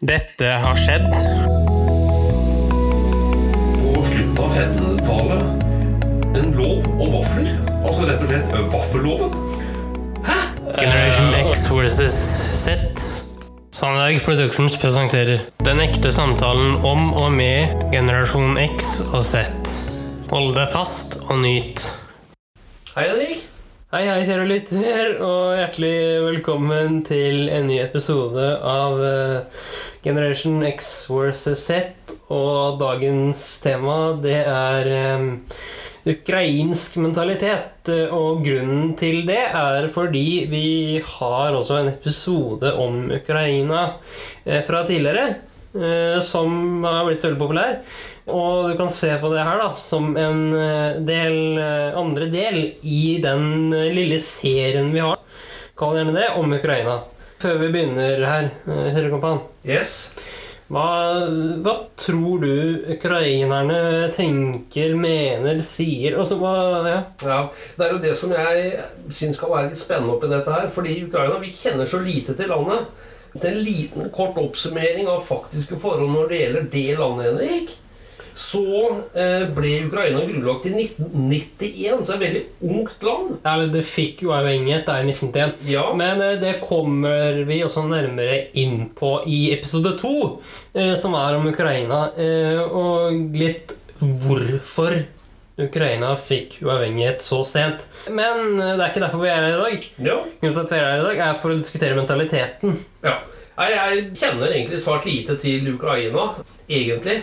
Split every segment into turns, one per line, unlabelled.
Dette har skjedd.
På slutten av 1500-tallet en lov om vafler. Altså rett og slett vaffelloven. Hæ?
Generation X versus Z. Sandberg Productions presenterer Den ekte samtalen om og med generasjon X og Z. Hold deg fast og nyt.
Hei, Henrik.
Hei, hei, kjære lytter, og hjertelig velkommen til en ny episode av eh, Generation X versus Z. Og dagens tema, det er um, ukrainsk mentalitet. Og grunnen til det er fordi vi har også en episode om Ukraina eh, fra tidligere. eh, Som har blitt veldig populær. Og du kan se på det her da som en del, andre del i den lille serien vi har. Kall gjerne det om Ukraina. Før vi begynner her, eh,
Yes.
Hva, hva tror du ukrainerne tenker, mener, sier Altså, hva Ja.
Ja, Det er jo det som jeg syns kan være litt spennende oppi dette her. Fordi Ukraina, vi kjenner så lite til landet. Det er En liten, kort oppsummering av faktiske forhold når det gjelder det landet, Henrik. Så eh, ble Ukraina grunnlagt i 1991, så det er et veldig ungt land.
Eller det fikk jo avhengighet da i 1991.
Ja,
Men eh, det kommer vi også nærmere inn på i episode to, eh, som er om Ukraina. eh, Og litt hvorfor Ukraina fikk uavhengighet så sent. Men det er ikke derfor vi er her i dag.
ja,
Grunnen til at vi er her i dag, er for å diskutere mentaliteten.
ja. Nei, Jeg kjenner egentlig svært lite til Ukraina, egentlig.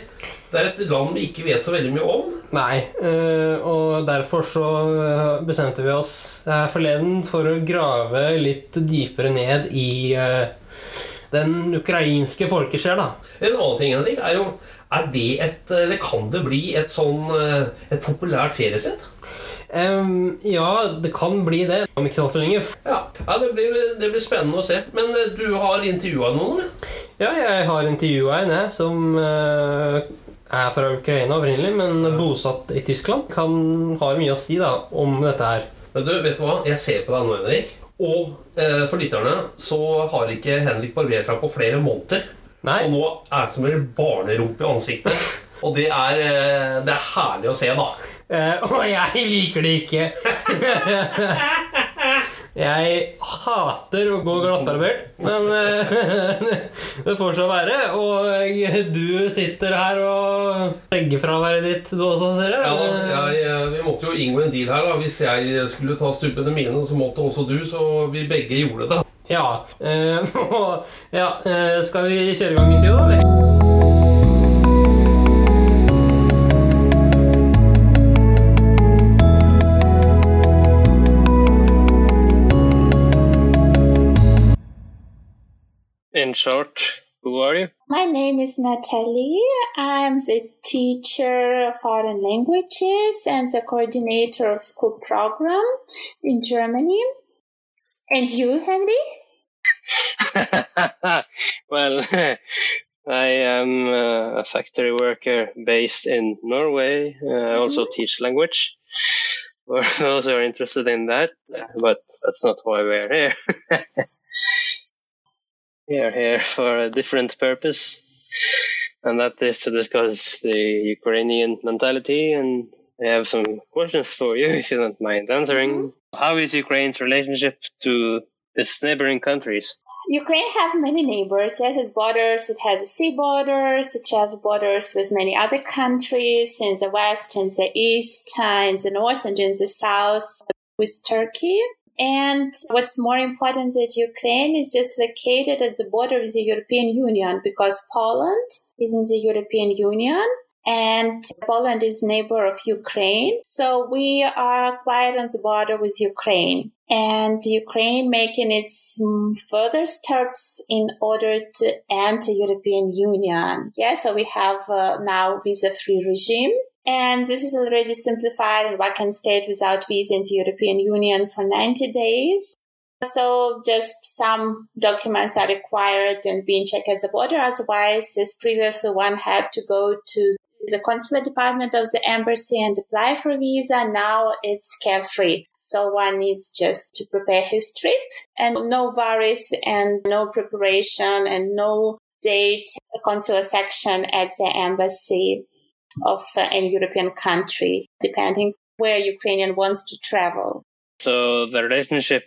Det er et land vi ikke vet så veldig mye om.
Nei, eh, og derfor så eh, bestemte vi oss forleden for å grave litt dypere ned i eh, den ukrainske folkesjel, da.
En annen ting, Henrik, er jo Er det et Eller kan det bli et sånn eh, Et populært feriested?
Em, ja, det kan bli det om ikke så altfor lenge.
Ja, ja det, blir, det blir spennende å se. Men eh, du har intervjua noen? eller?
Ja, jeg har intervjua en jeg, som uh, er fra Ukraina opprinnelig, men bosatt i Tyskland. Kan har mye å si da om dette her.
Men du, vet du hva? Jeg ser på deg nå, Henrik. Og eh, for lytterne så har ikke Henrik barbert seg på flere måneder.
Nei,
Og nå er det som en barnerumpe i ansiktet. Og det er, eh, det er herlig å se, da.
Eh, og jeg liker det ikke. Jeg hater å gå glattbarbert, men eh, det får så være. Og du sitter her og legger fraværet ditt, du også, ser jeg.
Ja, da, jeg, eh, vi måtte jo inngå en deal her. da Hvis jeg skulle ta stubbene mine, så måtte også du. Så vi begge gjorde det.
Ja. eh, og, ja skal vi kjøre i gang intervjuet, da? In short, who are you?
My name is Natalie. I'm the teacher of foreign languages and the coordinator of school program in Germany. And you, Henry?
well, I am a factory worker based in Norway. I mm-hmm. also teach language. We're interested in that, but that's not why we're here. We are here for a different purpose, and that is to discuss the Ukrainian mentality. And I have some questions for you, if you don't mind answering. Mm-hmm. How is Ukraine's relationship to its neighboring countries?
Ukraine have many neighbors. Yes, its borders. It has sea borders. It has borders with many other countries in the west, in the east, in the north, and in the south with Turkey. And what's more important that Ukraine is just located at the border with the European Union because Poland is in the European Union and Poland is neighbor of Ukraine. So we are quite on the border with Ukraine and Ukraine making its further steps in order to enter European Union. Yeah, so we have uh, now visa-free regime. And this is already simplified and one can stay without visa in the European Union for 90 days. So just some documents are required and being checked at the border. Otherwise, this previously one had to go to the consular department of the embassy and apply for a visa. Now it's carefree. So one needs just to prepare his trip and no worries and no preparation and no date consular section at the embassy of uh, any European country, depending where Ukrainian wants to travel.
So the relationship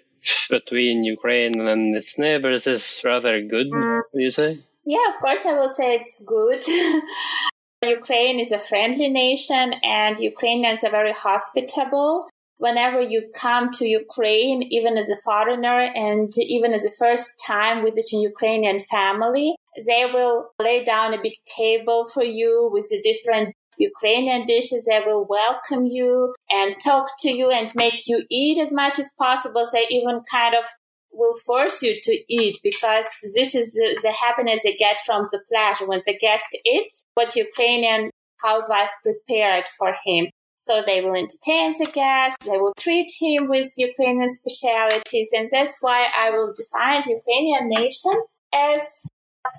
between Ukraine and its neighbors is rather good, mm. you say?
Yeah, of course, I will say it's good. Ukraine is a friendly nation and Ukrainians are very hospitable. Whenever you come to Ukraine, even as a foreigner and even as a first time with a Ukrainian family, they will lay down a big table for you with the different Ukrainian dishes. They will welcome you and talk to you and make you eat as much as possible. They even kind of will force you to eat because this is the, the happiness they get from the pleasure when the guest eats what Ukrainian housewife prepared for him. So they will entertain the guest, they will treat him with Ukrainian specialities, and that's why I will define Ukrainian nation as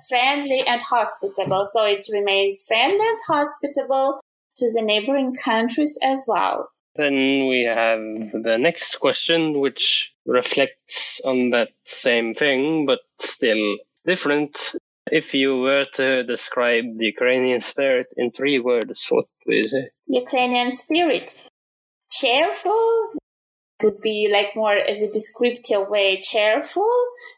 friendly and hospitable. So it remains friendly and hospitable to the neighboring countries as well.
Then we have the next question, which reflects on that same thing, but still different. If you were to describe the Ukrainian spirit in three words, what you say?
Ukrainian spirit. Cheerful would be like more as a descriptive way, cheerful,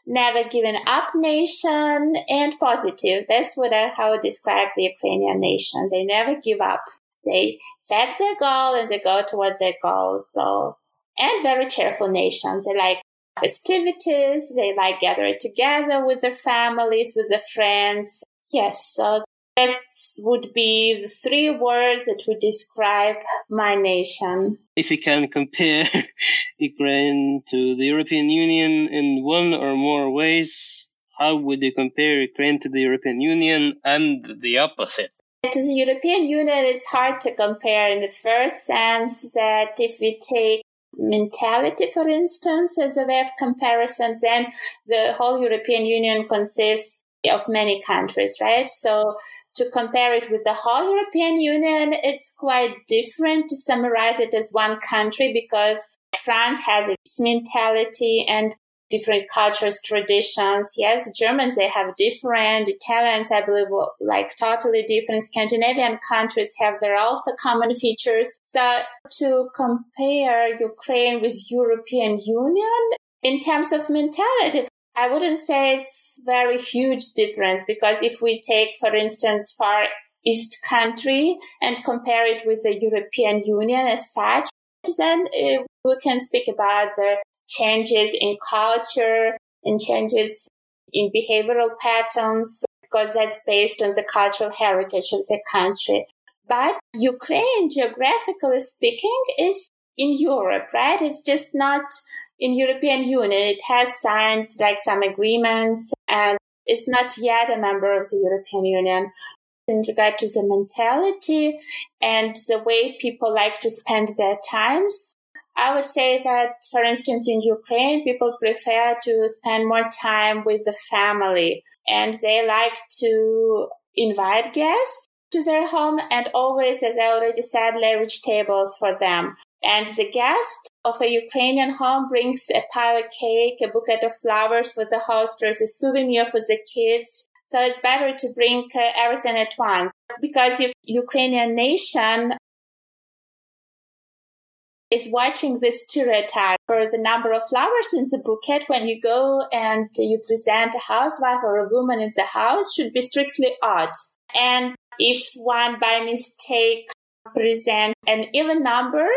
never given up nation, and positive. That's what I, how I describe the Ukrainian nation. They never give up they set their goal and they go toward their goal. So, and very cheerful nations. They like festivities. They like gathering together with their families, with their friends. Yes. So that would be the three words that would describe my nation.
If you can compare Ukraine to the European Union in one or more ways, how would you compare Ukraine to the European Union and the opposite?
To the European Union, it's hard to compare in the first sense that if we take mentality, for instance, as a way of comparison, then the whole European Union consists of many countries, right? So to compare it with the whole European Union, it's quite different to summarize it as one country because France has its mentality and different cultures, traditions. Yes, Germans, they have different. Italians, I believe, like totally different. Scandinavian countries have their also common features. So to compare Ukraine with European Union in terms of mentality, I wouldn't say it's very huge difference because if we take, for instance, Far East country and compare it with the European Union as such, then uh, we can speak about the changes in culture and changes in behavioral patterns because that's based on the cultural heritage of the country. But Ukraine, geographically speaking, is in Europe, right? It's just not in European Union. It has signed like some agreements and it's not yet a member of the European Union. In regard to the mentality and the way people like to spend their times, I would say that, for instance, in Ukraine, people prefer to spend more time with the family and they like to invite guests to their home and always, as I already said, rich tables for them. And the guest of a Ukrainian home brings a pie of cake, a bouquet of flowers for the host, there's a souvenir for the kids. So it's better to bring uh, everything at once because Ukrainian nation is watching this stereotype for the number of flowers in the bouquet when you go and you present a housewife or a woman in the house should be strictly odd. And if one by mistake present an even number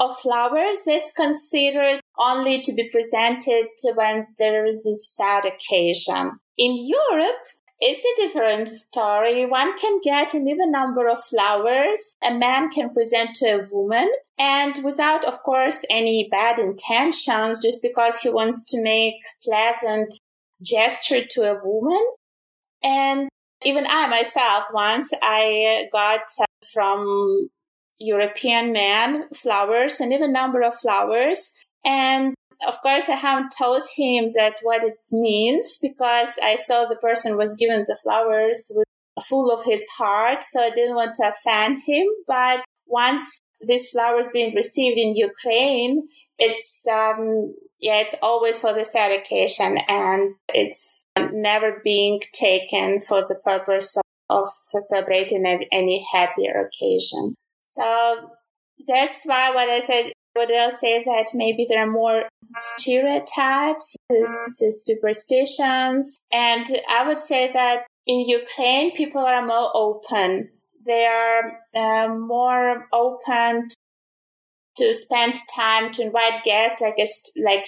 of flowers, it's considered only to be presented when there is a sad occasion. In Europe, it's a different story. One can get an even number of flowers a man can present to a woman, and without, of course, any bad intentions, just because he wants to make pleasant gesture to a woman. And even I myself, once I got uh, from European man flowers, an even number of flowers, and of course, I haven't told him that what it means because I saw the person was given the flowers with full of his heart, so I didn't want to offend him. But once these flowers being received in Ukraine, it's um, yeah, it's always for this sad occasion, and it's never being taken for the purpose of, of celebrating any happier occasion. So that's why what I said. What I'll say that maybe there are more stereotypes, superstitions, and I would say that in Ukraine people are more open. They are uh, more open to spend time to invite guests like a, like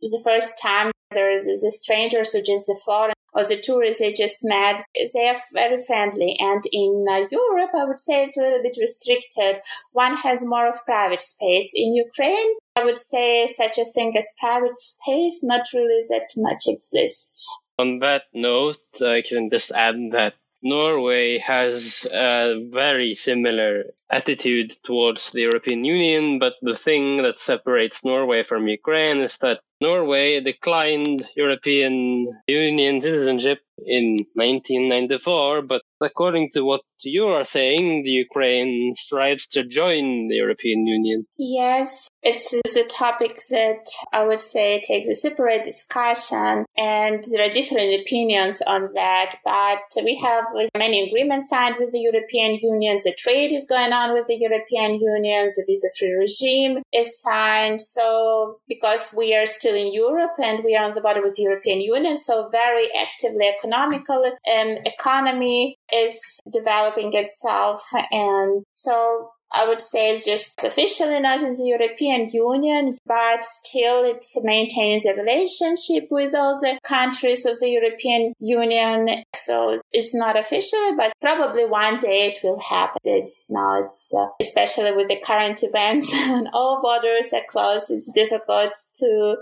the first time there's a stranger, so just the foreign or the tourists they just met they are very friendly. And in uh, europe i would say it's a little bit restricted. One has more of private space. In ukraine i would say such a thing as private space not really that much exists.
On that note i can just add that Norway has a very similar attitude towards the European Union, but the thing that separates Norway from Ukraine is that Norway declined European Union citizenship in 1994, but according to what you are saying, the Ukraine strives to join the European Union.
Yes, it's, a topic that I would say takes a separate discussion, and there are different opinions on that. But we have many agreements signed with the European Union. The trade is going on with the European Union. The visa-free regime is signed. So because we are still in Europe and we are on the border with the European Union, so very actively economical um, economy is developing itself. And so I would say it's just officially not in the European Union, but still it maintains a relationship with all the countries of the European Union. So it's not officially, but probably one day it will happen. It's now, it's uh, especially with the current events when all borders are closed, it's difficult to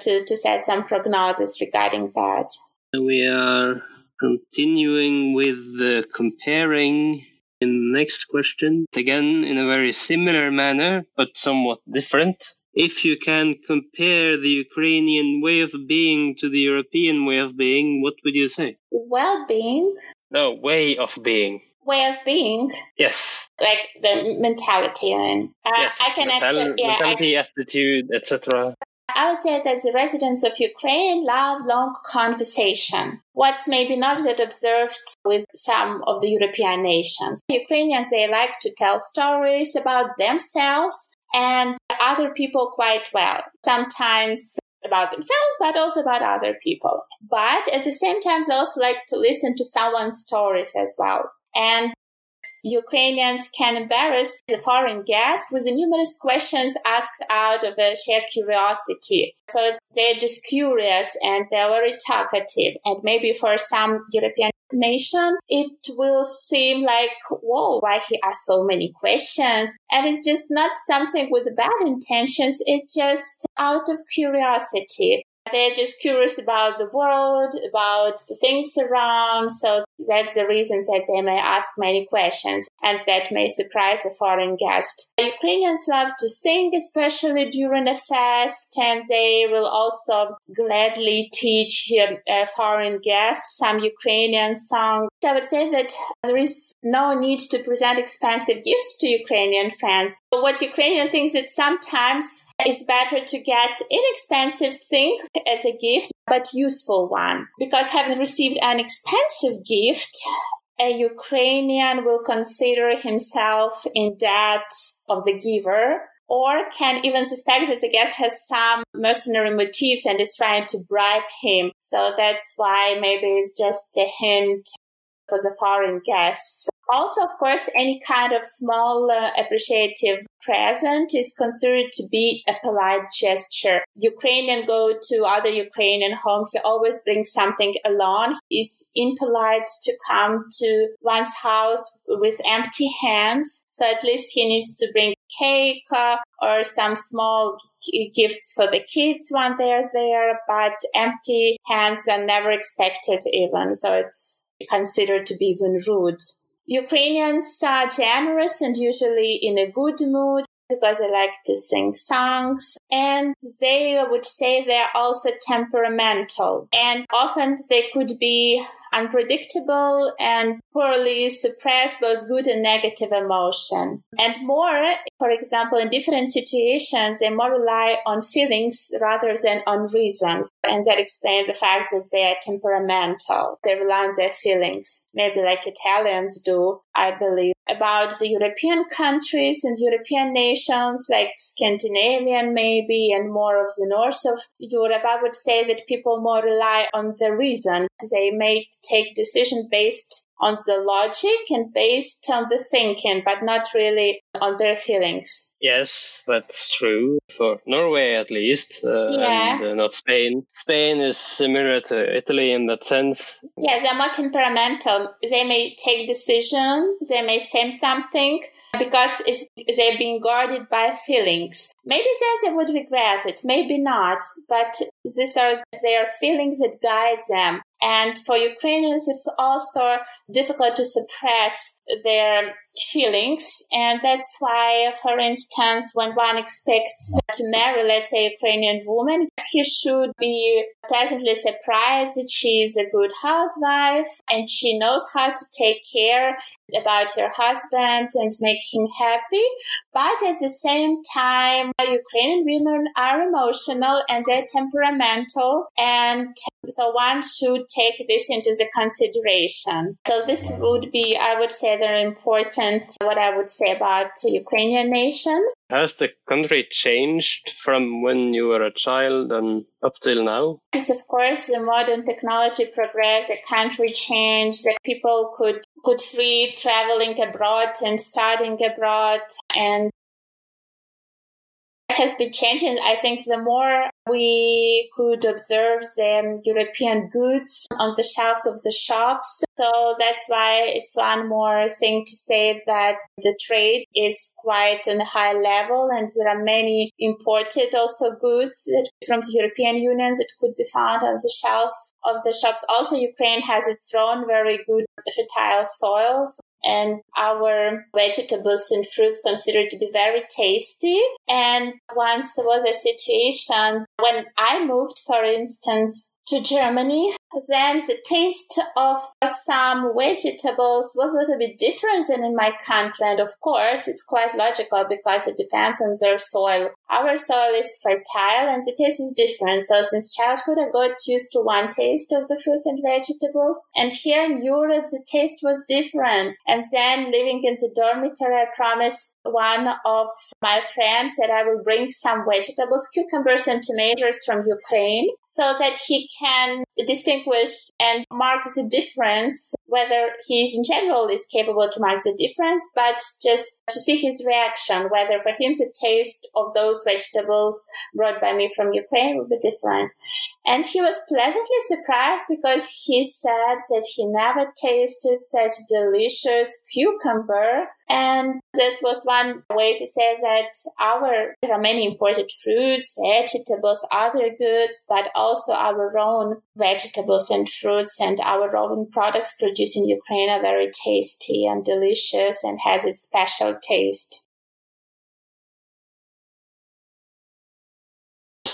to to set some prognosis regarding that.
We are continuing with the comparing in the next question, again in a very similar manner, but somewhat different. If you can compare the Ukrainian way of being to the European way of being, what would you say?
Well being.
No, way of being.
Way of being.
Yes.
Like the mentality and uh,
yes.
I can
Mental-
actually yeah,
mentality, I, attitude, etc.
I would say that the residents of Ukraine love long conversation. What's maybe not that observed with some of the European nations. Ukrainians, they like to tell stories about themselves and other people quite well. Sometimes about themselves, but also about other people. But at the same time, they also like to listen to someone's stories as well. And Ukrainians can embarrass the foreign guest with numerous questions asked out of a sheer curiosity. So they're just curious and they're very talkative. And maybe for some European nation, it will seem like, whoa, why he asked so many questions? And it's just not something with bad intentions. It's just out of curiosity. They're just curious about the world, about the things around. So that's the reason that they may ask many questions and that may surprise a foreign guest. Ukrainians love to sing, especially during a fast, and they will also gladly teach um, a foreign guest some Ukrainian songs. I would say that there is no need to present expensive gifts to Ukrainian friends. But what Ukrainian thinks that sometimes it's better to get inexpensive things as a gift, but useful one. Because having received an expensive gift, a Ukrainian will consider himself in debt of the giver or can even suspect that the guest has some mercenary motives and is trying to bribe him. So that's why maybe it's just a hint for the foreign guests. Also, of course, any kind of small uh, appreciative present is considered to be a polite gesture. Ukrainian go to other Ukrainian home. He always brings something along. It's impolite to come to one's house with empty hands. So at least he needs to bring cake uh, or some small gifts for the kids when they're there, but empty hands are never expected even. So it's considered to be even rude. Ukrainians are generous and usually in a good mood because they like to sing songs and they would say they're also temperamental and often they could be unpredictable and poorly suppress both good and negative emotion. And more, for example, in different situations, they more rely on feelings rather than on reasons. And that explains the fact that they are temperamental. They rely on their feelings, maybe like Italians do, I believe. About the European countries and European nations, like Scandinavian maybe, and more of the north of Europe, I would say that people more rely on the reason. They may take decision based on the logic and based on the thinking, but not really on their feelings.
Yes, that's true for Norway at least, uh,
Yeah.
and uh, not Spain. Spain is similar to Italy in that sense.
Yes, they're more temperamental. They may take decision, they may say something because it's, they're being guarded by feelings. Maybe then they would regret it, maybe not, but these are their feelings that guide them. And for Ukrainians, it's also difficult to suppress their feelings. And that's why, for instance, when one expects to marry, let's say, a Ukrainian woman, he should be pleasantly surprised that she is a good housewife and she knows how to take care about her husband and make him happy. But at the same time, Ukrainian women are emotional and they're temperamental and so one should take this into the consideration. So this would be, I would say, very important, what I would say about the Ukrainian nation.
Has the country changed from when you were a child and up till now?
Yes, of course, the modern technology progressed, the country changed, that people could could free traveling abroad and studying abroad, and has been changing. I think the more we could observe the European goods on the shelves of the shops. So that's why it's one more thing to say that the trade is quite on a high level and there are many imported also goods that from the European Union that could be found on the shelves of the shops. Also, Ukraine has its own very good fertile soils and our vegetables and fruits considered to be very tasty. And once was a situation when I moved, for instance, to Germany, then the taste of some vegetables was a little bit different than in my country. And of course, it's quite logical because it depends on their soil. Our soil is fertile and the taste is different. So since childhood, I got used to one taste of the fruits and vegetables. And here in Europe, the taste was different. And then living in the dormitory, I promised one of my friends that I will bring some vegetables, cucumbers and tomatoes from Ukraine so that he can distinguish and mark the difference, whether he in general is capable to mark the difference, but just to see his reaction, whether for him the taste of those vegetables brought by me from Ukraine would be different. And he was pleasantly surprised because he said that he never tasted such delicious cucumber. And that was one way to say that our, there are many imported fruits, vegetables, other goods, but also our own vegetables and fruits and our own products produced in Ukraine are very tasty and delicious and has its special taste.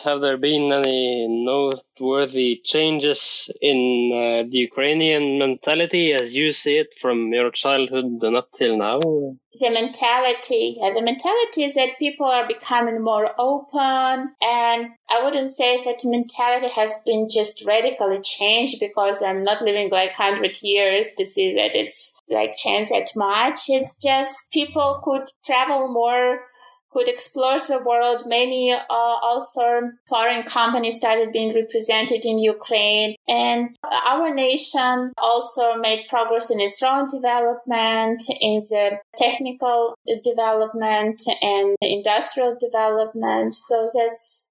Have there been any noteworthy changes in uh, the Ukrainian mentality as you see it from your childhood and up till now?
the mentality yeah, the mentality is that people are becoming more open and i wouldn't say that mentality has been just radically changed because i'm not living like 100 years to see that it's like changed that much it's just people could travel more could explore the world. Many uh, also foreign companies started being represented in Ukraine, and our nation also made progress in its own development, in the technical development and industrial development. So that's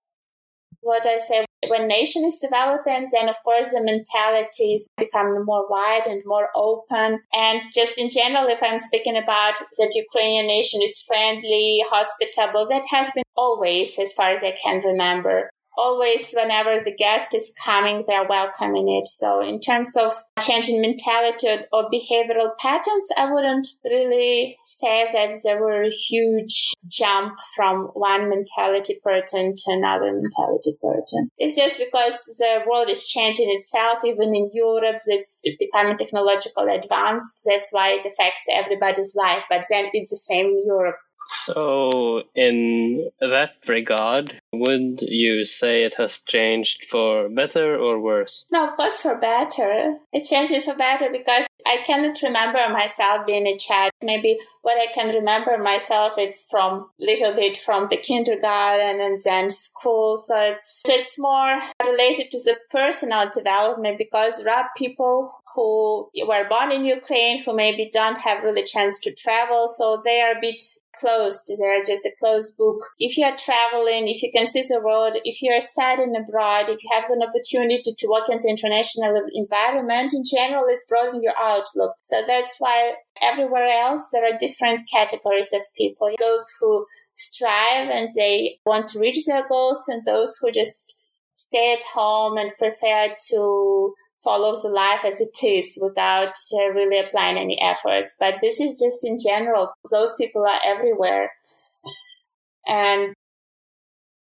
what I say. When nation is developing, then of course the mentality is becoming more wide and more open. And just in general, if I'm speaking about that Ukrainian nation is friendly, hospitable, that has been always as far as I can remember. Always whenever the guest is coming they're welcoming it. So in terms of changing mentality or behavioral patterns i wouldn't really say that there were a huge jump from one mentality pattern to another mentality pattern. It's just because the world is changing itself. Even in europe it's becoming technologically advanced. That's why it affects everybody's life. But then it's the same in europe
so, in that regard, would you say it has changed for better or worse?
No, of course for better. It's changing for better because I cannot remember myself being a child. Maybe what I can remember myself it's from little bit from the kindergarten and then school. So it's it's more related to the personal development because there are people who were born in Ukraine who maybe don't have really chance to travel, so they are a bit closed. They're just a closed book. If you are traveling, if you can see the world, if you are studying abroad, if you have an opportunity to work in the international environment, in general, it's broadening your outlook. So that's why everywhere else there are different categories of people. Those who strive and they want to reach their goals and those who just stay at home and prefer to follow the life as it is without uh, really applying any efforts. But this is just in general. Those people are everywhere. And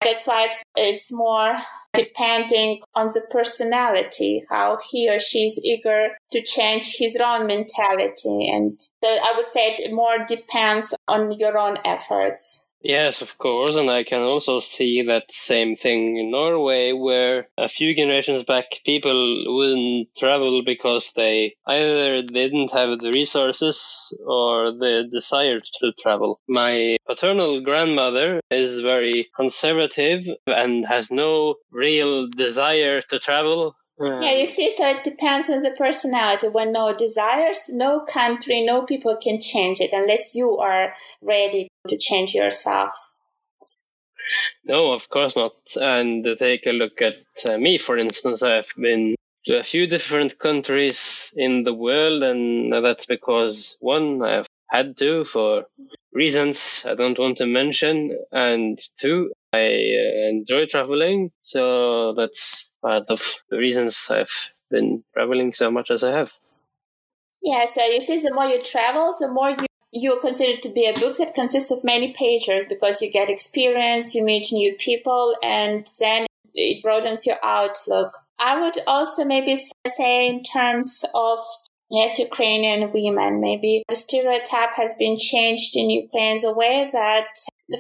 that's why it's, it's more depending on the personality, how he or she is eager to change his own mentality. And so I would say it more depends on your own efforts.
Yes, of course, and I can also see that same thing in Norway, where a few generations back people wouldn't travel because they either didn't have the resources or the desire to travel. My paternal grandmother is very conservative and has no real desire to travel
yeah, you see, so it depends on the personality. When no desires, no country, no people can change it unless you are ready to change yourself.
No, of course not. And take a look at uh, me, for instance. I've been to a few different countries in the world, and that's because one, I've had to for reasons I don't want to mention, and two, I uh, enjoy traveling, so that's part of the reasons I've been traveling so much as I have.
Yeah, so you see, the more you travel, the more you you consider to be a book that consists of many pages because you get experience, you meet new people, and then it broadens your outlook. I would also maybe say in terms of yet Ukrainian women, maybe the stereotype has been changed in Ukraine the way that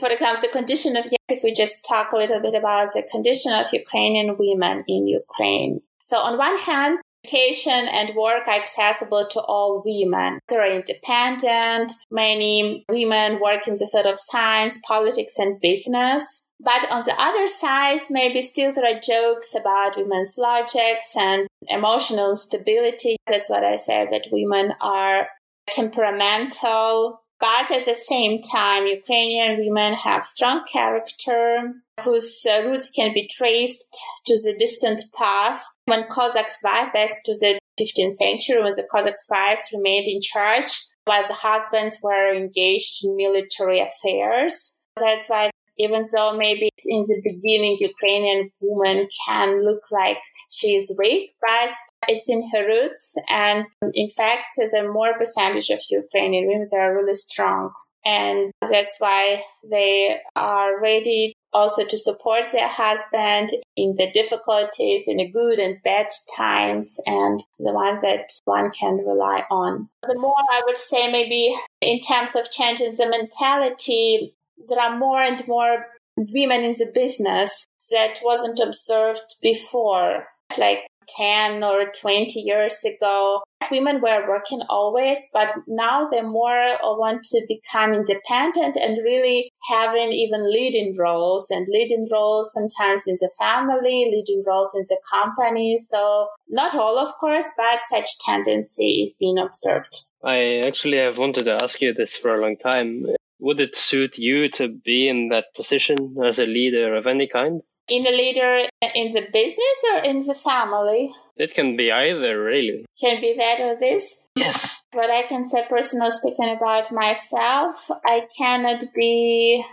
for example, the condition of, yes, if we just talk a little bit about the condition of Ukrainian women in Ukraine. So on one hand, education and work are accessible to all women. They're independent. Many women work in the field of science, politics, and business. But on the other side, maybe still there are jokes about women's logics and emotional instability. That's what I said, that women are temperamental, but at the same time, Ukrainian women have strong character whose uh, roots can be traced to the distant past when Cossacks survived back to the 15th century when the Cossacks wives remained in charge while the husbands were engaged in military affairs. That's why even though maybe in the beginning Ukrainian woman can look like she is weak, but it's in her roots. And in fact, the more percentage of Ukrainian women that are really strong. And that's why they are ready also to support their husband in the difficulties, in the good and bad times, and the one that one can rely on. The more I would say, maybe in terms of changing the mentality, there are more and more women in the business that wasn't observed before. Like 10 or 20 years ago, women were working always, but now they more want to become independent and really having even leading roles and leading roles sometimes in the family, leading roles in the company. So not all, of course, but such tendency is being observed.
I actually have wanted to ask you this for a long time. Would it suit you to be in that position as a leader of any kind?
In the leader in the business or in the family?
It can be either, really.
Can be that or this?
Yes.
But I can say, personally speaking about myself, I cannot be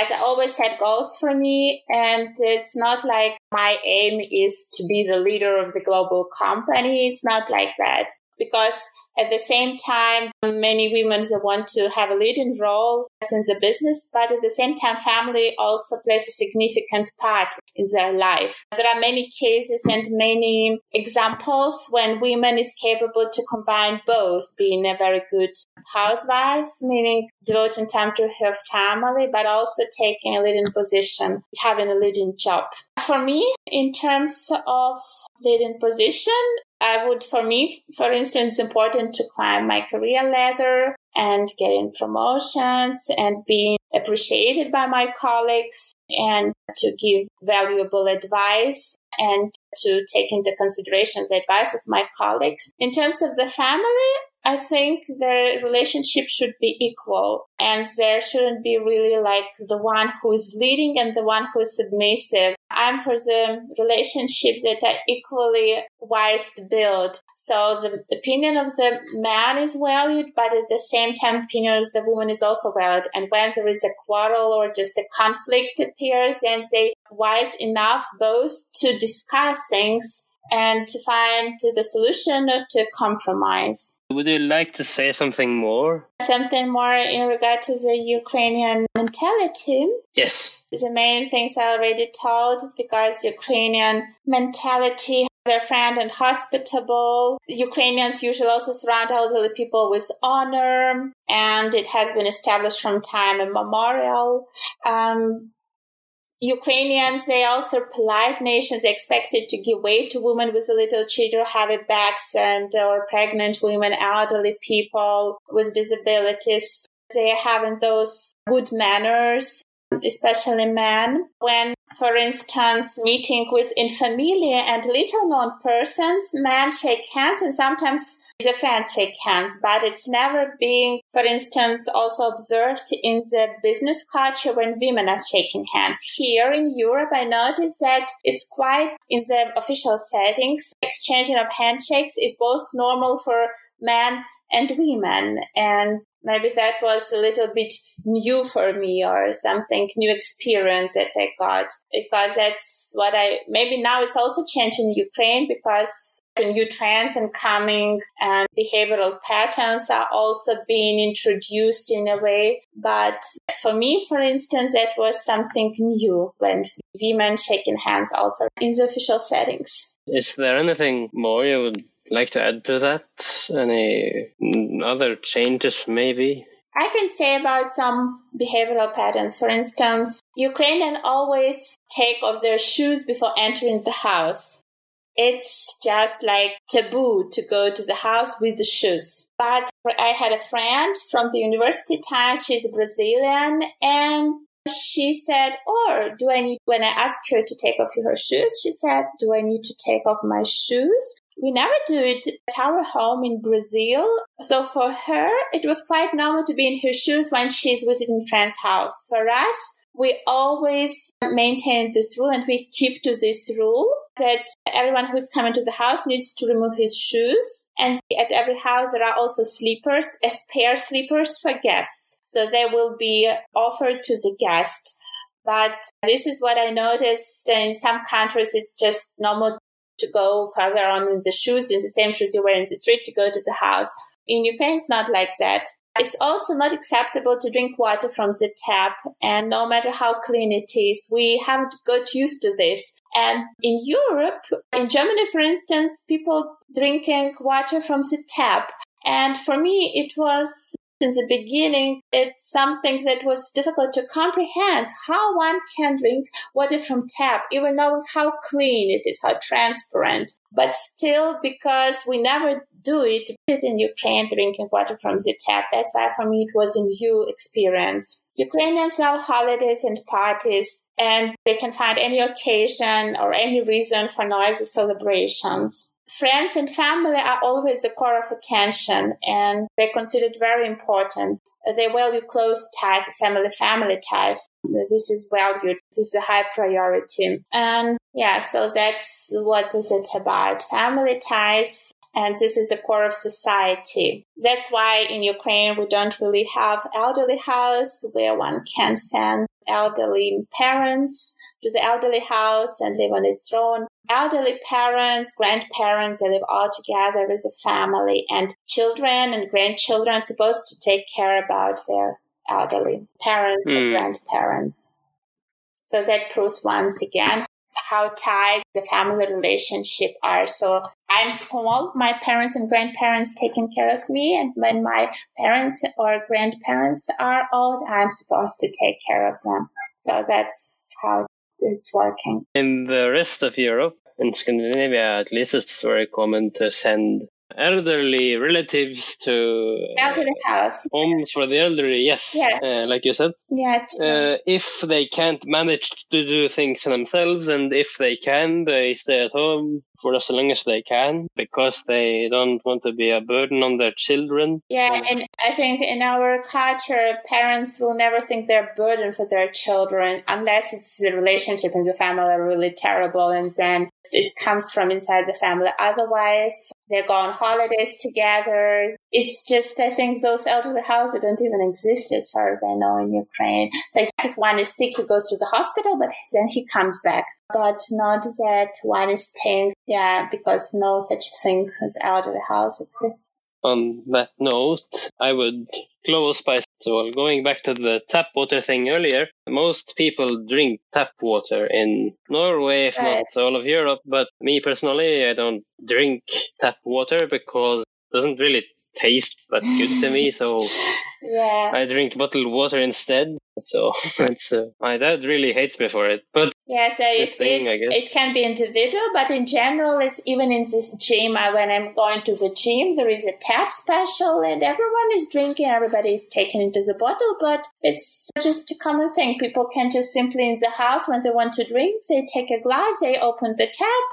as I always set goals for me, and it's not like my aim is to be the leader of the global company. It's not like that because at the same time, many women want to have a leading role in the business, but at the same time, family also plays a significant part in their life. There are many cases and many examples when women is capable to combine both, being a very good housewife, meaning devoting time to her family, but also taking a leading position, having a leading job. For me, in terms of leading position, I would, for me, for instance, important to climb my career ladder and getting promotions and being appreciated by my colleagues and to give valuable advice and to take into consideration the advice of my colleagues. In terms of the family, I think the relationship should be equal and there shouldn't be really like the one who is leading and the one who is submissive. I'm for the relationships that are equally wise to build. So the opinion of the man is valued, but at the same time, opinion of the woman is also valued. And when there is a quarrel or just a conflict appears, then they wise enough both to discuss things and to find the solution to compromise.
Would you like to say something more?
Something more in regard to the Ukrainian mentality?
Yes.
The main things I already told because Ukrainian mentality they're friend and hospitable. Ukrainians usually also surround elderly people with honor, and it has been established from time immemorial. Um, Ukrainians, they also polite nations expected to give way to women with a little children, heavy backs, and or pregnant women, elderly people with disabilities. They having those good manners, especially men. When for instance, meeting with infamiliar and little known persons, men shake hands and sometimes the friends shake hands, but it's never being, for instance, also observed in the business culture when women are shaking hands. Here in Europe, I noticed that it's quite in the official settings. Exchanging of handshakes is both normal for men and women. And maybe that was a little bit new for me or something new experience that I got because that's what I maybe now it's also changed in Ukraine because the new trends and coming and behavioral patterns are also being introduced in a way. But for me, for instance, that was something new when women shaking hands also in the official settings.
Is there anything more you would like to add to that? Any other changes, maybe?
I can say about some behavioral patterns. For instance, Ukrainians always take off their shoes before entering the house. It's just like taboo to go to the house with the shoes. But I had a friend from the university time. She's a Brazilian and she said, or do I need, when I asked her to take off her shoes, she said, do I need to take off my shoes? We never do it at our home in Brazil. So for her, it was quite normal to be in her shoes when she's visiting friend's house. For us, we always maintain this rule and we keep to this rule that everyone who's coming to the house needs to remove his shoes. And at every house, there are also sleepers, spare sleepers for guests. So they will be offered to the guest. But this is what I noticed in some countries. It's just normal to go further on in the shoes, in the same shoes you wear in the street to go to the house. In Ukraine, it's not like that. It's also not acceptable to drink water from the tap, and no matter how clean it is, we haven't got used to this. And in Europe, in Germany, for instance, people drinking water from the tap. And for me, it was in the beginning, it's something that was difficult to comprehend how one can drink water from tap, even knowing how clean it is, how transparent. But still, because we never do it, in Ukraine, drinking water from the tap. That's why for me it was a new experience. Ukrainians love holidays and parties, and they can find any occasion or any reason for noisy celebrations friends and family are always the core of attention and they're considered very important. They value close ties, family family ties. This is valued. This is a high priority. And yeah, so that's what is it about. Family ties and this is the core of society. That's why in Ukraine we don't really have elderly house where one can send elderly parents to the elderly house and live on its own. Elderly parents, grandparents, they live all together as a family and children and grandchildren are supposed to take care about their elderly parents mm. or grandparents. So that proves once again how tight the family relationship are. So I'm small, my parents and grandparents taking care of me, and when my parents or grandparents are old, I'm supposed to take care of them. So that's how it's working.
In the rest of Europe, in Scandinavia at least, it's very common to send elderly relatives to
elderly house
homes for the elderly yes yeah. Uh, like you said.
Yeah
uh, if they can't manage to do things themselves and if they can they stay at home for as long as they can because they don't want to be a burden on their children.
Yeah and i think in our culture parents will never think they're a burden for their children unless it's the relationship in the family are really terrible and then it comes from inside the family. Otherwise they go on holidays together. It's just, I think those elderly houses don't even exist as far as I know in Ukraine. So if one is sick, he goes to the hospital, but then he comes back. But not that one is staying, yeah, because no such thing as elderly house exists.
On that note, I would close by so going back to the tap water thing earlier, most people drink tap water in Norway, if right. not all of Europe. But me personally, I don't drink tap water because it doesn't really taste that good to me. So
yeah,
I drink bottled water instead. So that's uh, my dad really hates me for it. But
yeah, so it's, thing, it can be individual, but in general, it's even in this gym. I, when I'm going to the gym, there is a tap special, and everyone is drinking. Everybody is taken into the bottle, but it's just a common thing. People can just simply in the house when they want to drink, they take a glass, they open the tap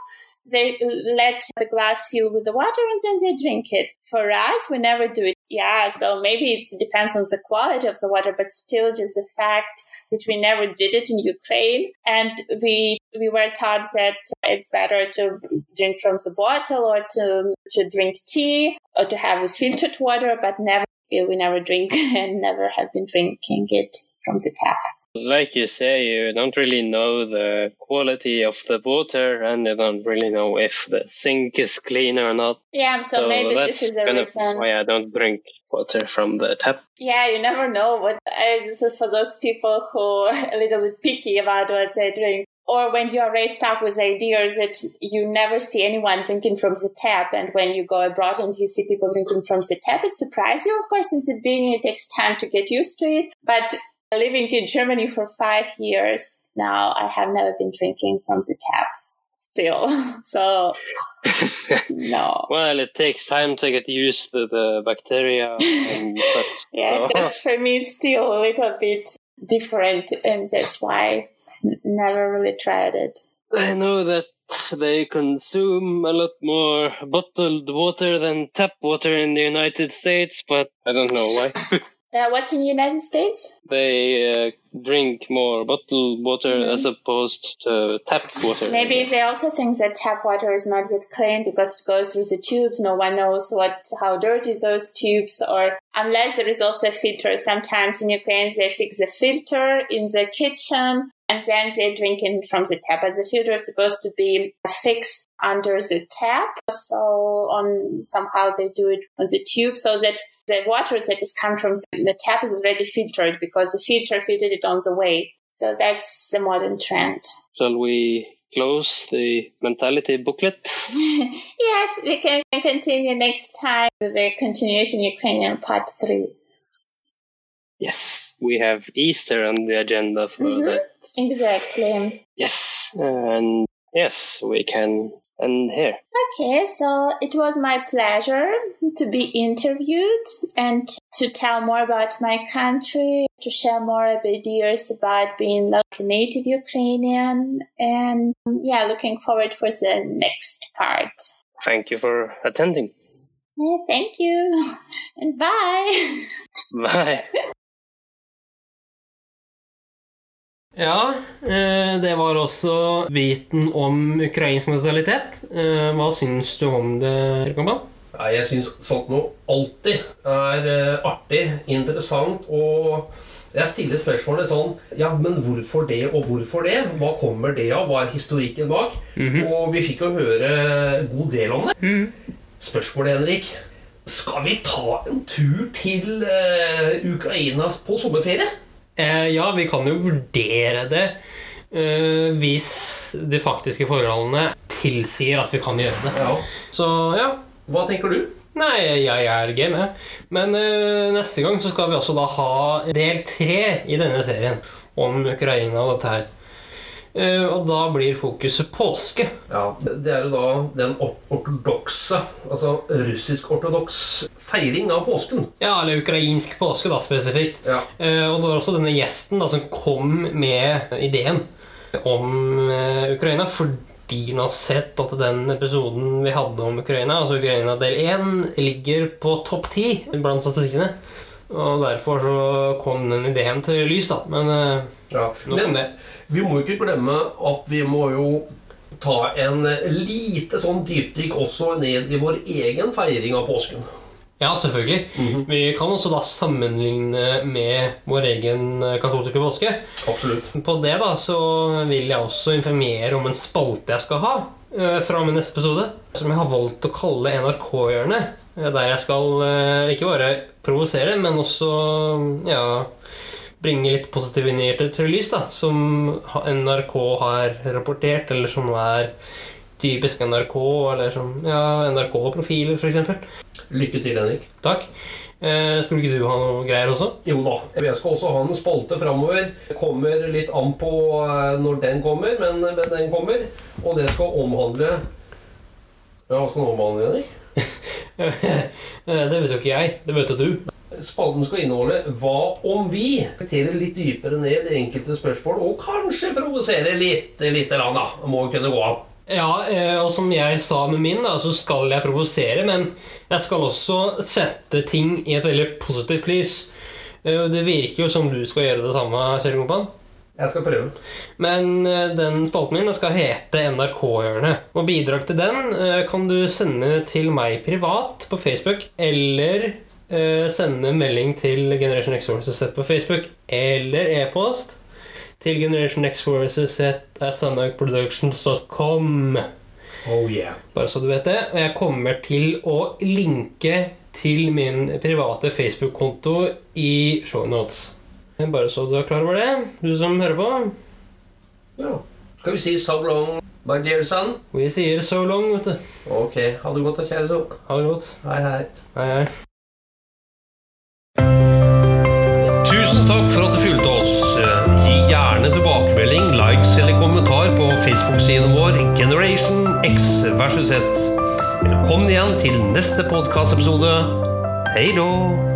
they let the glass fill with the water and then they drink it. For us, we never do it. Yeah, so maybe it depends on the quality of the water, but still just the fact that we never did it in Ukraine. And we, we were taught that it's better to drink from the bottle or to, to drink tea or to have this filtered water, but never, we never drink and never have been drinking it from the tap.
Like you say, you don't really know the quality of the water and you don't really know if the sink is clean or not.
Yeah, so, so maybe this is a
kind
reason.
Of why I don't drink water from the tap.
Yeah, you never know what. Uh, this is for those people who are a little bit picky about what they drink or when you are raised up with ideas that you never see anyone drinking from the tap and when you go abroad and you see people drinking from the tap it surprises you of course in the beginning it takes time to get used to it but living in Germany for five years now, I have never been drinking from the tap still. So, no.
well, it takes time to get used to the bacteria such.
yeah, so. just for me, it's still a little bit different, and that's why I never really tried it.
I know that they consume a lot more bottled water than tap water in the United States, but I don't know why.
Uh, what's in the United States?
They uh, drink more bottled water mm-hmm. as opposed to tap water.
Maybe they also think that tap water is not that clean because it goes through the tubes. No one knows what how dirty those tubes are. Unless there is also a filter. Sometimes in Ukraine they fix the filter in the kitchen and then they're drinking from the tap. But the filter is supposed to be fixed under the tap. So on somehow they do it on the tube so that the water that is coming from the tap is already filtered because the filter filtered it on the way. So that's the modern trend.
Shall we close the mentality booklet?
yes, we can continue next time with the continuation Ukrainian part three.
Yes, we have Easter on the agenda for mm-hmm. that.
Exactly.
Yes, and yes, we can end here.
Okay, so it was my pleasure to be interviewed and to tell more about my country, to share more ideas about being like a native Ukrainian, and yeah, looking forward for the next part.
Thank you for attending.
Yeah, thank you, and bye.
Bye.
Ja, eh, det var også viten om ukrainsk mentalitet. Eh, hva syns du om det, Erkan?
Jeg syns sånt noe alltid er eh, artig, interessant og jeg stiller spørsmålet sånn Ja, men hvorfor det, og hvorfor det? Hva kommer det av? Hva er historikken bak? Og vi fikk jo høre god del om det. Spørsmålet, Henrik. Skal vi ta en tur til eh, Ukraina på sommerferie?
Eh, ja, vi kan jo vurdere det eh, hvis de faktiske forholdene tilsier at vi kan gjøre det.
Ja.
Så ja.
Hva tenker du?
Nei, jeg er game. Men eh, neste gang så skal vi også da ha del tre i denne serien om Ukraina og dette her. Eh, og da blir fokuset påske.
Ja, Det er jo da den or- ortodokse, altså russisk-ortodoks feiring av påsken.
Ja, eller ukrainsk påske, da, spesifikt.
Ja.
Eh, og det var også denne gjesten da, som kom med ideen om eh, Ukraina fordi hun har sett at den episoden vi hadde om Ukraina, altså Ukraina del 1, ligger på topp 10 blant statistikkene. Og derfor så kom den ideen til lys, da. Men eh,
Ja.
nok om det.
vi må ikke glemme at vi må jo ta en lite sånn dypdykk også ned i vår egen feiring av påsken.
Ja, selvfølgelig. Vi kan også da sammenligne med vår egen eh, katolske påske.
Absolutt.
På det da, så vil jeg også informere om en spalte jeg skal ha eh, fra min neste episode, som jeg har valgt å kalle NRK-hjørnet. Eh, Der jeg skal eh, ikke bare provosere, men også ja, bringe litt positive nyheter til lys, da, som NRK har rapportert, eller som er typisk NRK, eller som ja, NRK-profiler, f.eks.
Lykke til, Henrik.
Takk. Eh, skulle ikke du ha noe greier også?
Jo da. Jeg skal også ha en spalte framover. Kommer litt an på eh, når den kommer, men, men den kommer. Og det skal omhandle Ja, hva skal den omhandle, Henrik?
Det vet jo ikke jeg. Det vet jo du.
Spalten skal inneholde hva om vi reflekterer litt dypere ned i enkelte spørsmål, og kanskje provosere litt, litt grann, da. Må kunne gå an.
Ja, eh, og som jeg sa med min, da, så skal jeg provosere, men jeg skal også sette ting i et veldig positivt lys. Eh, Det virker jo som du skal gjøre det samme, kjære kompan.
Jeg skal prøve.
Men eh, den spalten min skal hete NRK-hjørnet. Og bidrag til den eh, kan du sende til meg privat på Facebook, eller eh, sende melding til Generation X Horses på Facebook, eller e-post til Generation X Horses at sandagproductions.com.
Oh yeah.
Bare så du vet det. Og jeg kommer til å linke til min private Facebook-konto i shownotes. Bare så du er klar over det, du som hører på.
Ja. Skal vi si so long, my dear son?
Vi sier so long, vet du.
Ok. Ha det godt da, kjære son.
Ha det godt.
Hei, hei.
Hei, hei.
Tusen takk for at du fulgte oss. Gi gjerne tilbakemelding, likes eller kommentar på Facebook-siden vår Generation X versus Z. Velkommen igjen til neste podkastepisode. Hei då!